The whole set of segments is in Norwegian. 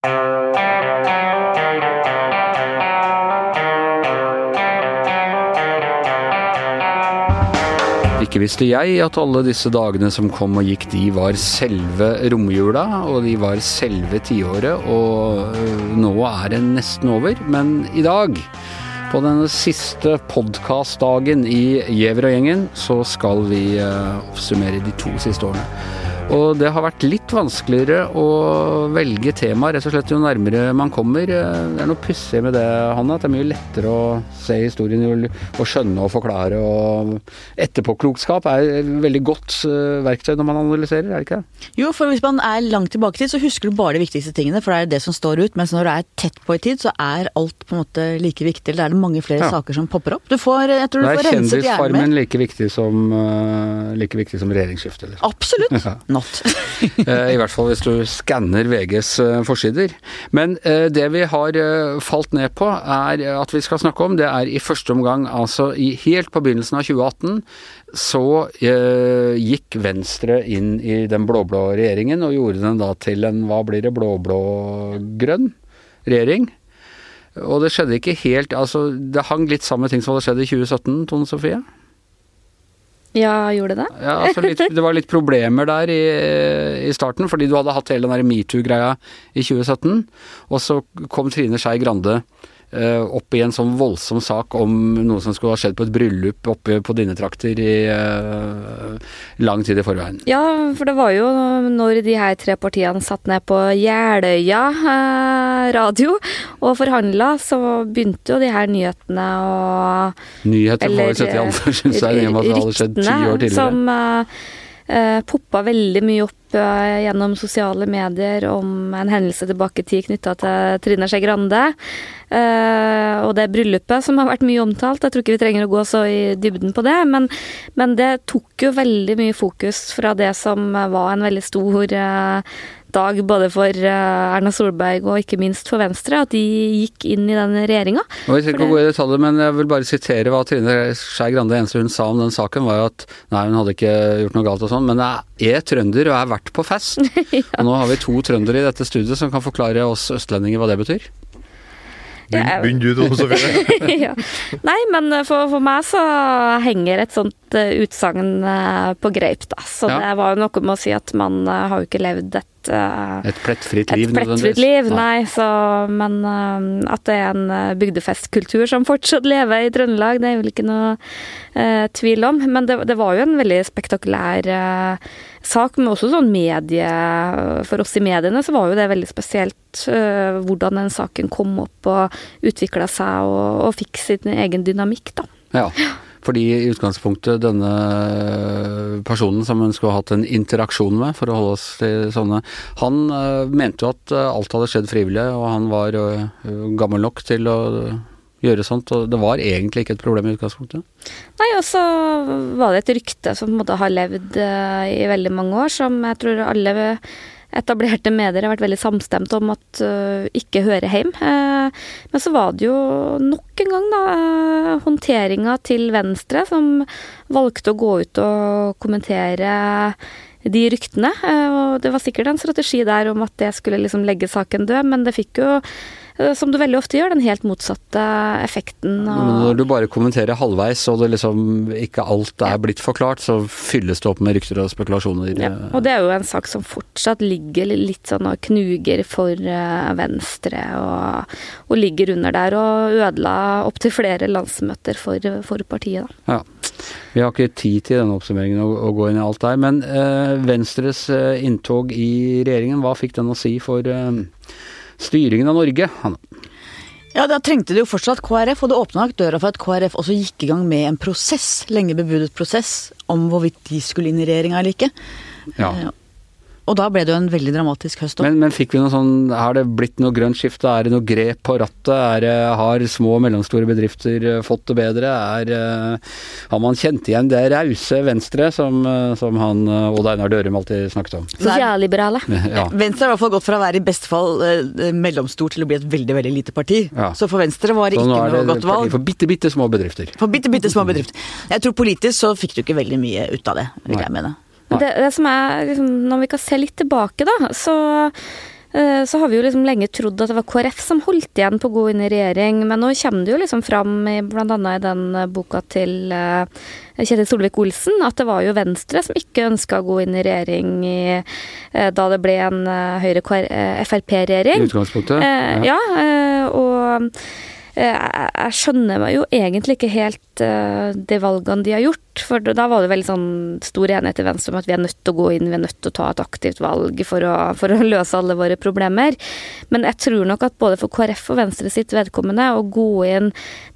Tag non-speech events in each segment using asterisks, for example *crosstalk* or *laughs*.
Ikke visste jeg at alle disse dagene som kom og gikk, de var selve romjula, og de var selve tiåret, og øh, nå er det nesten over. Men i dag, på denne siste podkastdagen i Gjever og gjengen, så skal vi øh, oppsummere de to siste årene. Og det har vært litt vanskeligere å velge tema, rett og slett jo nærmere man kommer. Det er noe pussig med det, Hanna, at det er mye lettere å se historien og skjønne og forklare. og Etterpåklokskap er et veldig godt eh, verktøy når man analyserer, er det ikke det? Jo, for hvis man er langt tilbake i tid, så husker du bare de viktigste tingene, for det er det som står ut. Mens når du er tett på i tid, så er alt på en måte like viktig. Eller er det mange flere ja. saker som popper opp. Du får, jeg tror du får renset hjernen mer. Er kjendisfarmen like viktig som, uh, like viktig som regjeringsskiftet? Liksom? Absolutt. *laughs* not. *laughs* Eh, I hvert fall hvis du skanner VGs eh, forsider. Men eh, det vi har falt ned på, er at vi skal snakke om, det er i første omgang, altså helt på begynnelsen av 2018, så gikk Venstre inn i den blå-blå regjeringen og gjorde den da til en, hva blir det, blå-blå-grønn regjering. Og det skjedde ikke helt Altså, det hang litt sammen med ting som hadde skjedd i 2017, Tone Sofie? Ja, gjorde det? Ja, altså litt, det var litt problemer der i, i, starten, fordi du hadde hatt hele den metoo-greia i 2017. Og så kom Trine Skei Grande opp i en sånn voldsom sak om noe som skulle ha skjedd på et bryllup oppe på dine trakter i uh, lang tid i forveien. Ja, for det var jo når de her tre partiene satt ned på Jeløya uh, radio og forhandla, så begynte jo de her nyhetene å Nyheter får vel sette i anførselstegn, *laughs* i og med at det hadde skjedd ti år tidligere. Som, eh, poppa veldig mye opp eh, gjennom sosiale medier om en hendelse tilbake i tid knytta til Trine Skei Grande. Eh, og det bryllupet som har vært mye omtalt. Jeg tror ikke vi trenger å gå så i dybden på det, men, men det tok jo veldig mye fokus fra det som var en veldig stor eh, dag både for eh, Erna Solberg og ikke minst for Venstre, at de gikk inn i den regjeringa. Jeg ikke detaljer, men jeg vil bare sitere hva Trine Skei Grande eneste hun sa om den saken, var jo at nei, hun hadde ikke gjort noe galt og sånn, men jeg er trønder og er vært på fest. *laughs* ja. Og nå har vi to trøndere i dette studiet som kan forklare oss østlendinger hva det betyr. Begynn du, Tone Sofie. *laughs* ja. Nei, men for, for, meg så henger et sånt uh, utsagn på greip, da. Så ja. det var jo noe med å si at man har jo ikke levd et uh, Et plettfritt liv, Et plettfritt liv, nei. Så, men uh, at det er en uh, bygdefestkultur som fortsatt lever i Trøndelag, det er vel ikke noe tvil om. Men det, det, var jo en veldig spektakulær sak, men også sånn medie For oss i mediene så var jo det veldig spesielt hvordan den saken kom opp og utvikla seg og, og fikk sin egen dynamikk, da. Ja. Fordi i utgangspunktet denne personen som hun skulle hatt en interaksjon med, for å holde oss til sånne, han uh, mente jo at uh, alt hadde skjedd frivillig, og han var uh, gammel nok til å gjøre sånt, og det var egentlig ikke et problem i utgangspunktet? Nei, og så var det et rykte som måtte ha levd i veldig mange år, som jeg tror alle etablerte medier har vært veldig samstemt om at uh, ikke hører hjem. Uh, men så var det jo nok en gang da uh, håndteringa til Venstre som valgte å gå ut og kommentere de ryktene. og det var sikkert en strategi der om at det skulle liksom legge saken død, men det fikk jo Eh, som du veldig ofte gjør, den helt motsatte effekten. når du bare kommenterer halvveis og det liksom ikke alt er blitt forklart, så fylles det opp med rykter og spekulasjoner. Ja, og det er jo en sak som fortsatt ligger litt sånn og knuger for eh, Venstre, og, og ligger under der og ødela opptil flere landsmøter for, for partiet, da. Ja. Vi har ikke tid til denne oppsummeringen å, å gå inn i alt der, men eh, Venstres eh, inntog i regjeringen, hva fikk den å si for eh, styringen av Norge. Ja, Da trengte det jo fortsatt KrF, og det åpna nok døra for at KrF også gikk i gang med en prosess, lenge bebudet prosess, om hvorvidt de skulle inn i regjeringa eller ikke. Ja. Eh, og da ble det jo en veldig dramatisk høst òg. Men, men, fikk vi noe sånn Har det blitt noe grønt skifte? Er det noe grep på rattet? Er, har små og mellomstore bedrifter eh, fått det bedre? Er, eh, har man kjent igjen det rause Venstre som, eh, som han Odd Einar Dørum alltid snakket om? Sosialliberale. *laughs* Ja. Venstre har i hvert fall gått fra å være i beste fall mellomstor til å bli et veldig veldig lite parti. Ja. Så for Venstre var det ikke noe godt valg. For bitte, bitte små bedrifter. For bitte, bitte små bedrifter. Jeg tror politisk så fikk du ikke veldig mye ut av det, vil jeg mene. Det, det, som er liksom, Når vi kan se litt tilbake, da, så Eh, så har vi jo liksom lenge trodd at det var KrF som holdt igjen på å gå inn i regjering, men nå kommer det jo liksom fram bl.a. i den eh, boka til eh, Kjetil Solvik-Olsen at det var jo Venstre som ikke ønska å gå inn i regjering i, da det ble en Høyre-Frp-regjering. I utgangspunktet? Ja, ja og jeg skjønner meg jo egentlig ikke helt de valgene de har gjort for da var det veldig sånn stor enighet i Venstre om at vi er nødt til å gå inn, vi er nødt til å ta et aktivt valg for å, for å *laughs* løse alle våre problemer. Men jeg tror nok at både for KrF og Venstre sitt vedkommende, å gå inn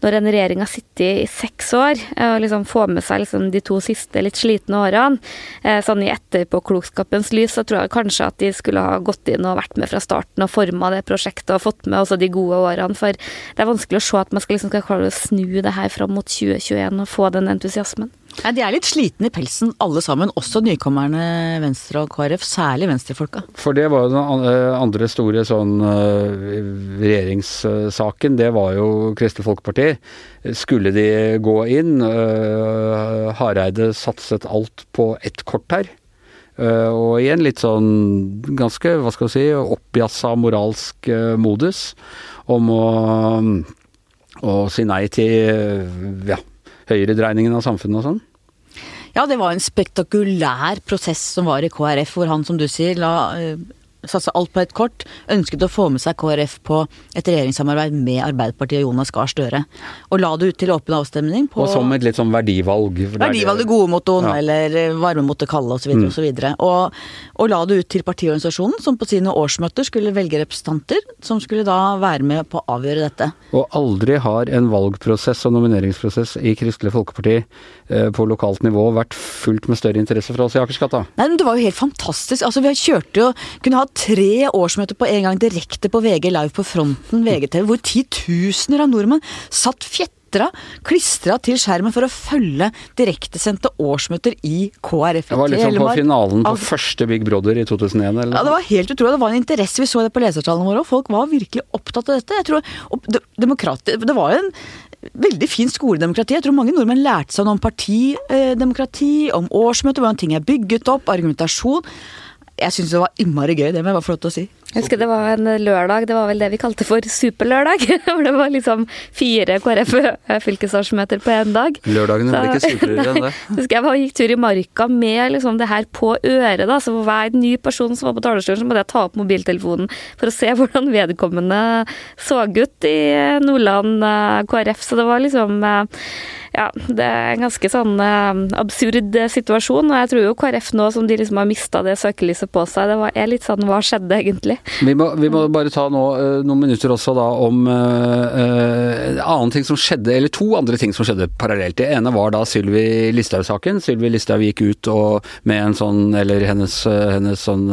når en regjering har sittet i seks år, og liksom få med seg liksom de to siste litt slitne årene, eh, sånn i etterpåklokskapens lys, så tror jeg kanskje at de skulle ha gått inn og vært med fra starten og forma det prosjektet og fått med også de gode årene. For det er vanskelig å se at man skal, liksom, skal klare å snu det her fram mot 2021 og få den entusiasmen. Ja, de er litt slitne i pelsen alle sammen, også nykommerne Venstre og KrF, særlig venstrefolka. For det var jo den eh, andre store sånn eh, regjeringssaken, det var jo Kristelig Folkeparti. Skulle de gå inn? Eh, Hareide satset alt på ett kort her. Og i en litt sånn ganske, hva skal vi si, oppjassa moralsk modus om å, å si nei til ja, høyredreiningen av samfunnet og sånn? Ja, det var en spektakulær prosess som var i KrF, hvor han, som du sier, la eh, satsa alt på et kort, ønsket å få med seg KrF på et regjeringssamarbeid med Arbeiderpartiet og Jonas Gahr Støre. Og la det ut til åpen avstemning på Og som et litt sånn verdivalg. Verdivalg, det gode mottoen, ja. eller eh, varme mot det kalde, osv. Mm. osv. Og, og la det ut til partiorganisasjonen, som på sine årsmøter skulle velge representanter, som skulle da være med på å avgjøre dette. Og aldri har en valgprosess og nomineringsprosess i Kristelig Folkeparti eh, på lokalt nivå vært fullt med større interesse fra oss i Akersgata. Nei, men det var jo helt fantastisk. Altså, vi kjørte jo Kunne ha tre årsmøter på en gang direkte på VG Live på fronten, VGTV, hvor titusener av nordmenn satt fjetra, klistra til skjermen for å følge direktesendte årsmøter i KrF. Det var liksom på finalen på første Big Brother i 2001, eller? Ja, det var helt utrolig. Det var en interesse. Vi så det på lesertallene våre, og folk var virkelig opptatt av dette. Jeg tror, Det var en veldig fint skoledemokrati. Jeg tror mange nordmenn lærte seg noe om partidemokrati, om årsmøter, hvordan ting er bygget opp, argumentasjon jeg syns det var innmari gøy, det må jeg bare få lov til å si. Jeg husker det var en lørdag, det var vel det vi kalte for superlørdag. *laughs* Hvor det var liksom fire KrF-fylkesårsmøter på én dag. Lørdagene ble ikke superlørdag. enn det. *laughs* Husker jeg var, gikk tur i marka med liksom det her på øret, da. Så for hver ny person som var på talerstolen, så måtte jeg ta opp mobiltelefonen for å se *laughs* hvordan vedkommende så ut i Nordland eh, KrF. Så det var liksom eh, ja, det er en ganske sånn absurd situasjon. Og jeg tror jo KrF nå som de liksom har mista det søkelyset på seg, det var, er litt sånn hva skjedde egentlig? Vi må, vi må bare ta nå uh, noen minutter også da om uh, annen ting som skjedde, eller to andre ting som skjedde parallelt. Det ene var da Sylvi Listhaug-saken. Sylvi Listhaug gikk ut og med en sånn, eller hennes, hennes sånn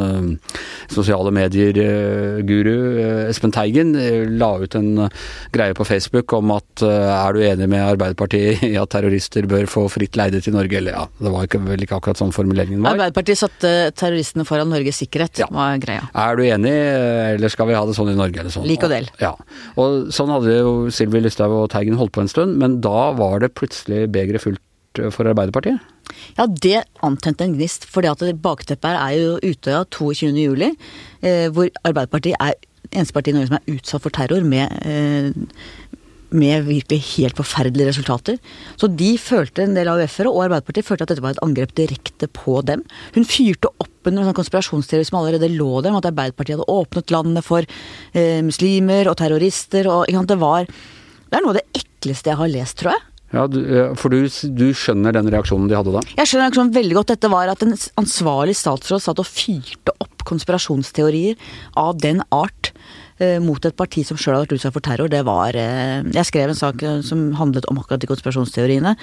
sosiale medier-guru Espen Teigen la ut en greie på Facebook om at er du enig med Arbeiderpartiet *laughs* i at terrorister bør få fritt leide til Norge, eller ja, det var ikke, vel ikke akkurat sånn formuleringen var. Arbeiderpartiet satte terroristene foran Norges sikkerhet, ja. var greia. Er du enig, eller skal vi ha det sånn i Norge, eller sånn? Lik og del. Ja. Og sånn hadde jo Sylvi Lysthaug og Teigen holdt på en stund, men da var det plutselig begeret fullt for Arbeiderpartiet? Ja, det antente en gnist. For bakteppet her er jo Utøya 22. juli, eh, hvor Arbeiderpartiet er eneste parti i Norge som er utsatt for terror med eh, med virkelig helt forferdelige resultater. Så de følte, en del AUF-ere og Arbeiderpartiet følte at dette var et angrep direkte på dem. Hun fyrte opp under en sånn konspirasjonsteori som allerede lå der, om at Arbeiderpartiet hadde åpnet landet for eh, muslimer og terrorister. og det, var, det er noe av det ekleste jeg har lest, tror jeg. Ja, du, For du, du, skjønner den reaksjonen de hadde da? Jeg skjønner reaksjonen veldig godt. Dette var at en ansvarlig statsråd satt og fyrte opp konspirasjonsteorier av den art mot et parti som sjøl har vært utsatt for terror, det var eh, Jeg skrev en sak eh, som handlet om akkurat de konspirasjonsteoriene.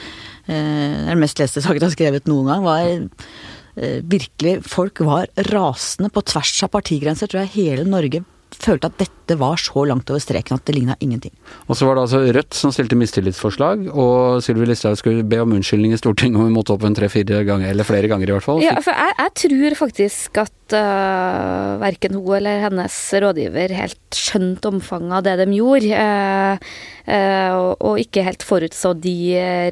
Den mest leste saken jeg har skrevet noen gang, var virkelig Folk var rasende på tvers av partigrenser, tror jeg hele Norge følte at dette var så langt over streken at det ligna ingenting. Og så var det altså Rødt som stilte mistillitsforslag, og Sylvi Listhaug skulle be om unnskyldning i Stortinget om hun måtte opp en tre-fire ganger, eller flere ganger i hvert fall. Ja, for jeg, jeg tror faktisk at uh, eh, verken hun eller hennes rådgiver helt skjønte omfanget av det de gjorde. Uh, uh, og, ikke helt forutså de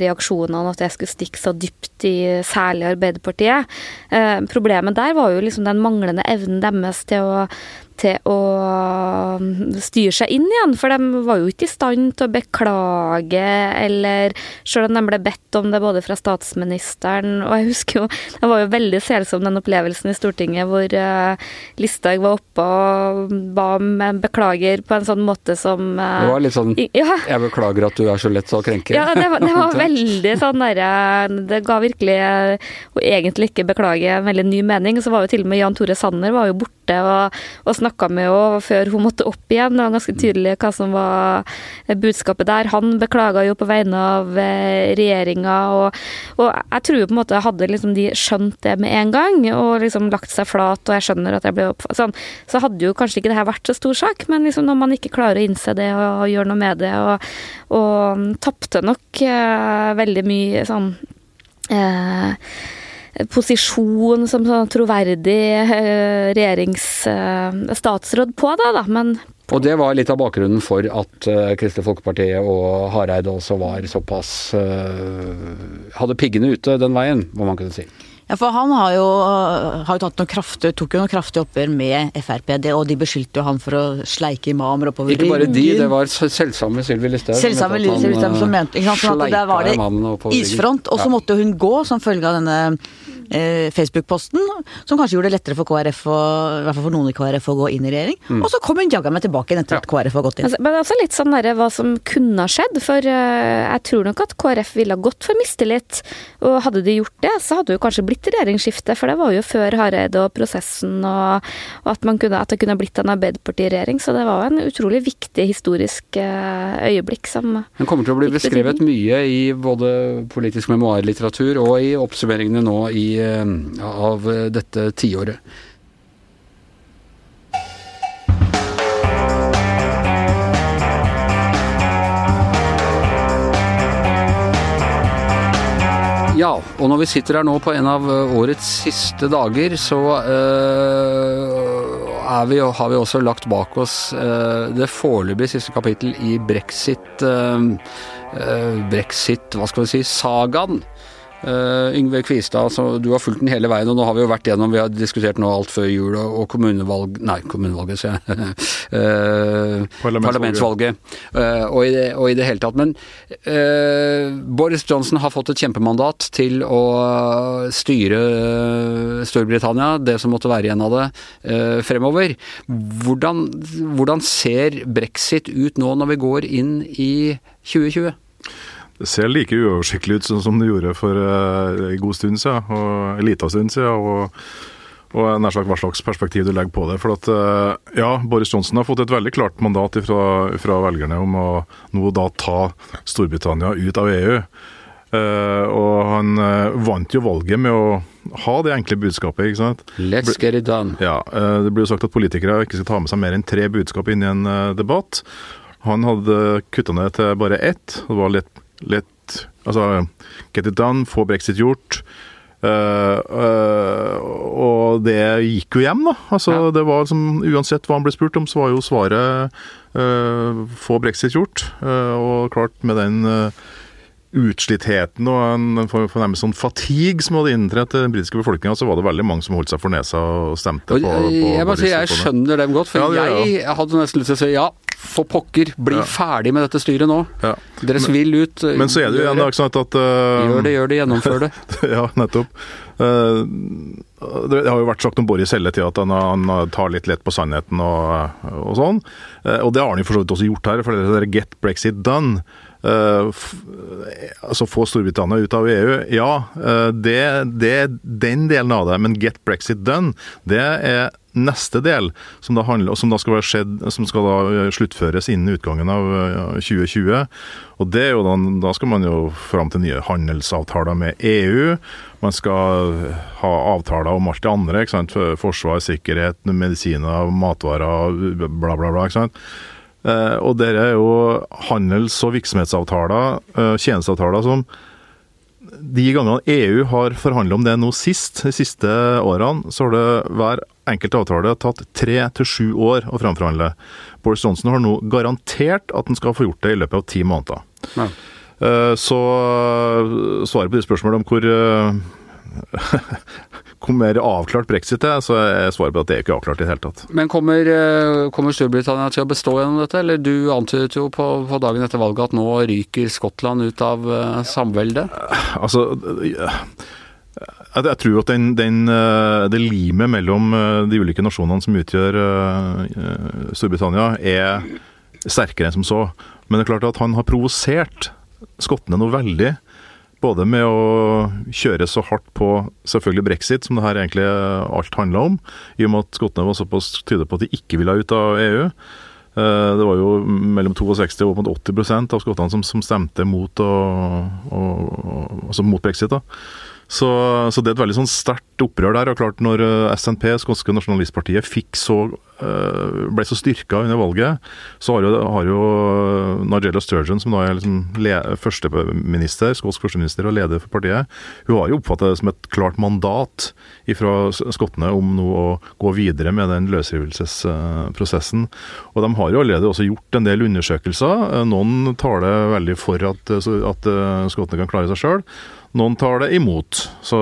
reaksjonene, at det skulle stikke så dypt i særlig Arbeiderpartiet. problemet der var jo liksom den manglende evnen deres til å til å mm, styre seg inn igjen. For de var jo ikke i stand til å beklage, eller selv om de ble bedt om det både fra statsministeren Og jeg husker jo, det var jo veldig selsom den opplevelsen i Stortinget hvor uh, Listhaug var oppe og ba om en beklager på en sånn måte som uh, Det var litt sånn ja. 'jeg beklager at du er så lett å krenke'? Ja, det var, det var *laughs* veldig sånn derre Det ga virkelig og egentlig ikke beklage en veldig ny mening. Så var jo til og med Jan Tore Sanner var jo borte og, og snakka med henne før hun måtte opp igjen. Det var ganske tydelig hva som var budskapet der. Han beklaga jo på vegne av eh, regjeringa, og, og, jeg tror jo på en måte hadde liksom de skjønt det med en gang, og liksom lagt seg flat, og jeg skjønner at jeg ble opp... Sånn, så hadde jo kanskje ikke det her vært så stor sak, men liksom når man ikke klarer å innse det og, og gjøre noe med det, og, og tapte nok uh, veldig mye sånn eh, posisjon som sånn troverdig eh, regjeringsstatsråd eh, på det, da. Men og det var litt av bakgrunnen for at Kristelig Folkeparti og Hareide også var såpass uh, Hadde piggene ute den veien, må man kunne si. Ja, for han har jo, har jo kraftig, tok jo noen kraftige oppgjør med Frp, det, og de beskyldte jo han for å sleike imamer oppover Ikke bare de, det var selvsamme Sylvi Listhaug. Selvsamme Sylvi Listhaug som mente ikke sant, sånn at Der var det isfront, og så måtte hun gå som følge av denne eh, Facebook-posten, som kanskje gjorde det lettere for KrF, og, i hvert fall for noen i KrF, å gå inn i regjering. Mm. Og så kom hun jaggu meg tilbake igjen etter ja. at KrF har gått inn. Altså, men også litt sånn derre hva som kunne ha skjedd, for uh, jeg tror nok at KrF ville ha gått for mistillit. Og hadde de gjort det, så hadde det kanskje blitt regjeringsskifte, for det var jo før Hareide og prosessen, og, og at, kunne, at, det kunne blitt en Arbeiderparti-regjering. Så det var en utrolig viktig historisk uh, øyeblikk som Den kommer til å bli beskrevet mye i både politisk memoarlitteratur og i oppsummeringene nå i av dette tiåret. Ja, og når vi sitter her nå på en av årets siste dager, så uh, vi, har vi også lagt bak oss uh, det foreløpig siste kapittel i brexit, uh, brexit, hva skal vi si, sagaen. Uh, Yngve Kvistad, du har fulgt den hele veien, og nå har vi jo vært gjennom Vi har diskutert nå alt før jul og, og kommunevalg Nei, kommunevalget, sier jeg. uh, *laughs* parlamentsvalget. Uh, og, i det, og, i det, hele tatt. Men Boris Johnson har fått et kjempemandat til å styre Storbritannia, det som måtte være igjen av det, fremover. Hvordan, hvordan ser brexit ut nå når vi går inn i 2020? Det ser like uoversiktlig ut som det gjorde for uh, en god stund siden, og en liten stund siden. og, og nær sagt hva slags perspektiv du legger på det. For at, uh, ja, Boris Johnson har fått et veldig klart mandat fra, fra velgerne om å nå da ta Storbritannia ut av EU. Uh, eh, og han vant jo valget med å ha det enkle budskapet. ikke sant? Let's get it done. Ja, Det blir jo sagt at politikere ikke skal ta med seg mer enn tre budskap inn i en debatt. Han hadde kutta ned til bare ett. Det var litt Let Altså, get it done, få brexit gjort. Uh, uh, og det gikk jo hjem, da. Altså, ja. det var som, Uansett hva han ble spurt om, så var jo svaret uh, få brexit gjort. og klart, med den utslittheten og en fornærmelse sånn fatigue som hadde inntredd den britiske befolkninga, så var det veldig mange som holdt seg for nesa og stemte og, på, på Jeg må si, jeg skjønner dem godt, for ja, jeg hadde nesten lyst til å si ja, for pokker, bli ja. ferdig med dette styret nå. Ja. Dere vil ut. Men så er det jo igjen ikke sant, at uh, Gjør det, gjør det, gjennomfør det. *laughs* ja, nettopp. Uh, det har jo vært sagt om Boris hele tida at han, han, tar litt lett på sannheten og, og sånn. Uh, og det har han jo for så vidt også gjort her, for det er 'get Brexit done'. Uh, altså få Storbritannia ut av EU. Ja, uh, det, er den delen av det. Men get Brexit done, det er neste del, som da, handler, som da skal, skjedd, som skal da eh, sluttføres innen utgangen av 2020. Og det er jo da, da skal man jo fram til nye handelsavtaler med EU. Man skal ha avtaler om alt det andre. ikke sant? Forsvar, sikkerhet, medisiner, matvarer, bla, bla, bla. ikke sant? Eh, og det er jo handels- og virksomhetsavtaler, eh, tjenesteavtaler, som de gangene EU har forhandla om det nå sist, de siste årene, så har det hver enkelt avtale tatt tre til sju år å framforhandle. Boris Johnson har nå garantert at han skal få gjort det i løpet av ti måneder. Ja. Eh, så svaret på de spørsmålene om hvor *laughs* hvor mer avklart brexit er, så er svaret på at det er ikke avklart i det hele tatt. Men kommer, eh, kommer Storbritannia til å bestå gjennom dette, eller du antydet jo på, på dagen etter valget at nå ryker Skottland ut av uh, samveldet? Altså, jeg, jeg tror at den, den, det limet mellom de ulike nasjonene som utgjør Storbritannia, er sterkere enn som så. Men det er klart at han har provosert skottene noe veldig både med å kjøre så hardt på selvfølgelig brexit, som det her egentlig alt handla om, i og med at skottene var såpass tydelige på at de ikke ville ut av EU. Eh, det var jo mellom 62 og 80 av skottene som, som stemte mot, og, og, altså mot brexit. da. Så, så, det er et veldig sånn sterkt opprør der. og klart Når eh, SNP, skotske nasjonalistpartiet, fikk så, eh, ble så styrka under valget, så har jo, har jo Nigella Sturgeon, som da er liksom førsteminister, skotsk førsteminister og leder for partiet, hun har jo oppfatta det som et klart mandat fra skottene om nå å gå videre med den løsrivelsesprosessen. Og de har jo allerede også gjort en del undersøkelser. Noen taler veldig for at, at skottene kan klare seg sjøl. Noen tar det imot. Så,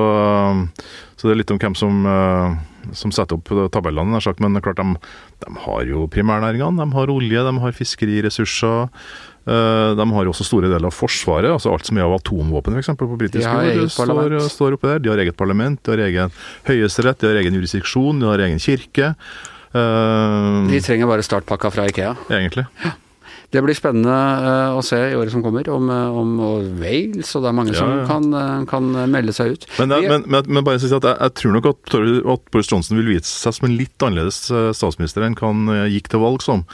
så, det er litt om hvem som, eh, som setter opp tabellene. Sagt, men klart de, de har jo primærnæringene. De har olje, de har fiskeriressurser. Eh, de har også store deler av Forsvaret, altså alt som er av atomvåpen f.eks. på britisk jord, står, står oppe der. De har eget parlament, de har egen høyesterett, de har egen jurisdiksjon, de har egen kirke. Uh, de trenger bare startpakka fra Ikea? Egentlig. Ja. Det blir spennende uh, å se i året som kommer, om, eh, om Wales, og det er mange ja, som kan, uh, kan, melde seg ut. Men, det, men, men, men bare si at jeg, jeg, tror nok at, at, Boris Johnson vil vise seg som en litt annerledes statsminister enn han gikk til valg som.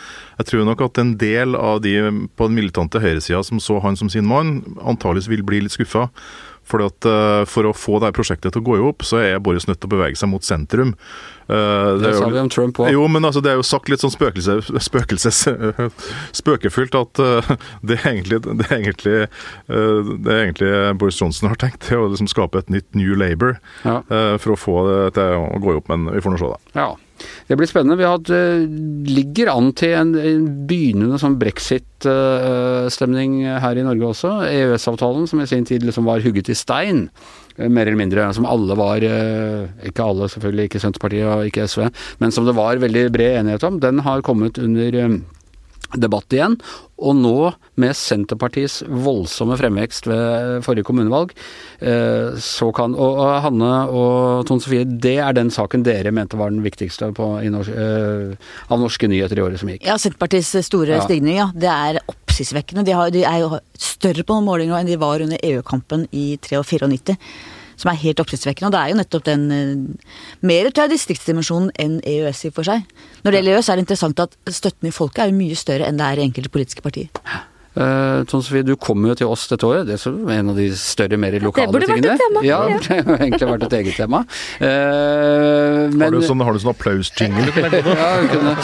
Jeg tror nok at en del av de på den militante høyresida som så han som sin mann, antageligvis vil bli litt skuffa. Fordi at uh, For å få det prosjektet til å gå i hop, så er Boris nødt til å bevege seg mot sentrum. Uh, det, det sa vi om Trump òg. Jo, men altså, det er jo sagt litt sånn spøkelse, spøkelses, *laughs* spøkefullt at uh, det, er egentlig, det, er egentlig, det er egentlig Boris Johnson har tenkt, det å liksom skape et nytt New Labour ja. for å få det til å gå i opp, men vi får nå se, da. Ja. Det blir spennende. Vi har, ligger an til en, en begynnende sånn brexit-stemning her i Norge også. EØS-avtalen, som i sin tid liksom var hugget i stein, eh, mer eller mindre. Som alle var eh, Ikke alle, selvfølgelig, ikke Senterpartiet og ikke SV, men som det var veldig bred enighet om. Den har kommet under eh, debatt igjen. Og nå, med Senterpartiets voldsomme fremvekst ved forrige kommunevalg, eh, så kan Og, Hanne og Tone Sofie, det er den saken dere mente var den viktigste på, norsk, eh, av norske nyheter i året som gikk? Ja, Senterpartiets store ja. stigning, ja. Det er oppsiktsvekkende. De, de, er jo større på målinger enn de var under EU-kampen i 93 som er helt oppsiktsvekkende. Og det er jo nettopp den uh, Mer jeg distriktsdimensjonen enn EØS i for seg. Når det gjelder EØS, er det interessant at støtten i folket er jo mye større enn det er i enkelte politiske partier. Uh, Tone Sofie, du kommer jo til oss dette året. Det er en av de større, mer lokale tingene. Det burde vært et tema. Ja, det burde egentlig vært et eget tema. Uh, men, har, du sånn, har du sånn applausjingle? *laughs* ja, kunne,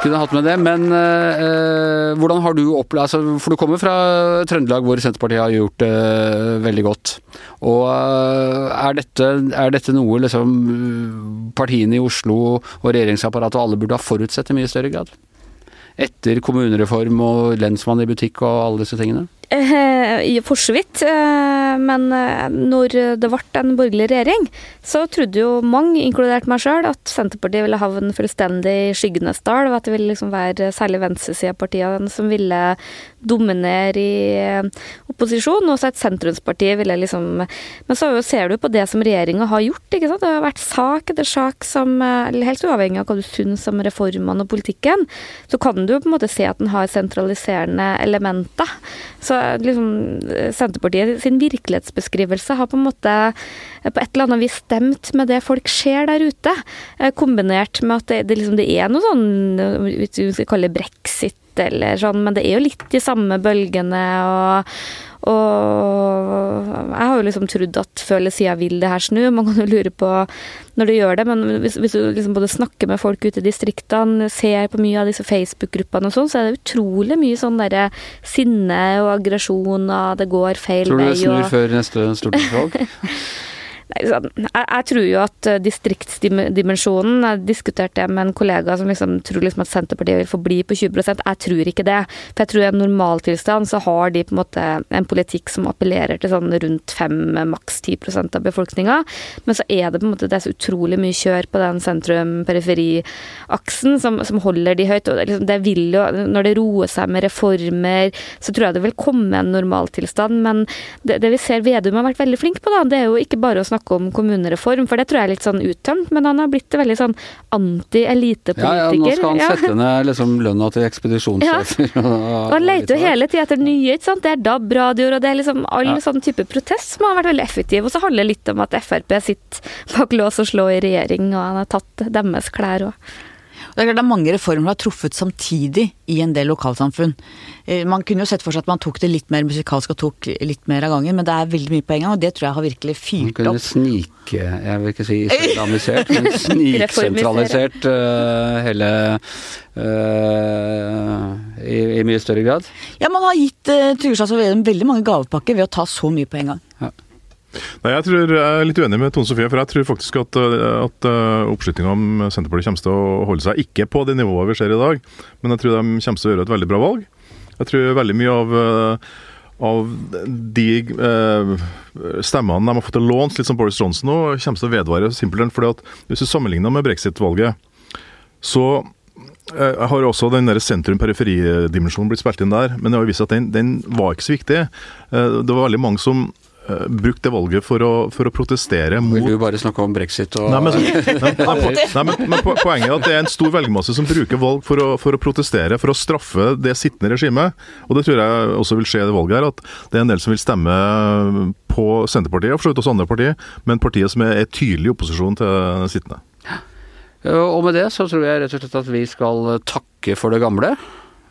kunne hatt med det. Men uh, hvordan har du opplevd altså, For du kommer fra Trøndelag, hvor Senterpartiet har gjort det veldig godt. Og er dette, er dette noe liksom partiene i Oslo og regjeringsapparatet og alle burde ha forutsett i mye større grad? Etter kommunereform og lensmann i butikk og alle disse tingene? Eh, for så vidt. Eh, men eh, når det ble en borgerlig regjering, så trodde jo mange, inkludert meg sjøl, at Senterpartiet ville havne fullstendig i skyggenes dal, og at det ville liksom være særlig venstresidepartiene som ville dominere i opposisjon, og så et sentrumsparti ville liksom Men så ser du på det som regjeringa har gjort, ikke sant. Det har vært sak etter sak som Helt uavhengig av hva du syns om reformene og politikken, så kan du på en måte se at den har sentraliserende elementer. Så liksom, Senterpartiet sin virkelighetsbeskrivelse har på en måte eh, på et eller annet vis stemt med det folk ser der ute. Eh, kombinert med at det, det, liksom, det er noe sånn, vi skal kalle brexit eller sånn, men det er jo litt de samme bølgene og og jeg har jo liksom trodd at før eller siden vil det her snu. Man kan jo lure på når det gjør det, men hvis, hvis du liksom både snakker med folk ute i distriktene, ser på mye av disse Facebook-gruppene og sånn, så er det utrolig mye sånn derre sinne og aggresjon og det går feil vei. Tror du det snur og... før neste stortingsvalg? *laughs* Sånn, jeg, jeg, tror jo at eh, distriktsdimensjonen Jeg diskuterte det med en kollega som liksom tror liksom at Senterpartiet vil forbli på 20% Jeg tror ikke det. For jeg tror i en normaltilstand så har de på en måte en politikk som appellerer til sånn rundt 5, maks 10% av befolkninga. Men så er det på en måte det er så utrolig mye kjør på den sentrum-periferi-aksen som, som, holder de høyt. og det, liksom, det vil jo, Når det roer seg med reformer, så tror jeg det vil komme en normaltilstand. Men det, det vi ser Vedum har vært veldig flink på, da, det er jo ikke bare å snakke snakke om kommunereform, for det tror jeg er litt sånn uttømt. Men han har blitt veldig sånn anti-elitepolitiker. Ja, ja, nå skal han ja. sette ned liksom lønna til ekspedisjonssjefer. Ja. Og han leter jo hele tida etter nye, ikke sant. Det er DAB-radioer, og det er liksom all ja. sånn type protest som har vært veldig effektiv. Og så handler det litt om at Frp sitter bak lås og slå i regjering, og han har tatt deres klær òg. Det er klart det er mange reformer har truffet samtidig i en del lokalsamfunn. Eh, man kunne jo sett for seg at man tok det litt mer musikalsk og tok litt mer av gangen, men det er veldig mye på en gang, og det tror jeg har virkelig fyrt opp. Man kunne snike, jeg vil ikke si sentralisert, men *laughs* sniksentralisert uh, hele uh, i, i, mye større grad. Ja, man har gitt uh, Trygve Slagsvold Vedum veldig mange gavepakker ved å ta så mye på en gang. Ja. Nei, Jeg tror jeg er litt uenig med Tone Sofie, for jeg tror faktisk at, at uh, oppslutninga om Senterpartiet kommer til å holde seg ikke på det nivået vi ser i dag, men jeg tror de kommer til å gjøre et veldig bra valg. Jeg tror veldig mye av, uh, av de eh, stemmene de har fått til låns, litt som Boris Johnson nå, kommer til å vedvare simpelthen fordi at hvis du sammenligner med brexit-valget, så har også den sentrum-periferi-dimensjonen blitt spilt inn der, men det har vist at den, den var ikke så viktig. Det var veldig mange som brukt det valget for å, for å, protestere mot Vil du bare snakke om brexit og Nei, men, *laughs* nei, nei, men, men poenget er at det er en stor velgermasse som bruker valg for å, for å, protestere, for å straffe det sittende regimet. Og det tror jeg også vil skje i det valget her, at det er en del som vil stemme på Senterpartiet, og for så vidt også andre partier, men partiet som er tydelig i opposisjon til sittende. Og med det så tror jeg rett og slett at vi skal takke for det gamle.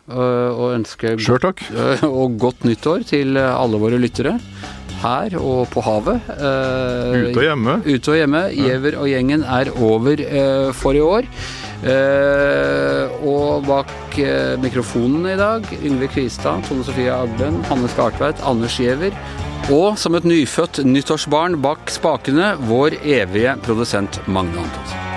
Og ønske godt, *laughs* og godt nyttår til alle våre lyttere her og på havet. Uh, ute og hjemme. Ute og hjemme. Giæver og gjengen er over uh, for i år. Uh, og bak mikrofonen i dag, Yngve Kvistad, Tone Sofie Aglen, Hanne Skartveit, Anders Giæver. Og som et nyfødt nyttårsbarn bak spakene, vår evige produsent Magne Antonsen.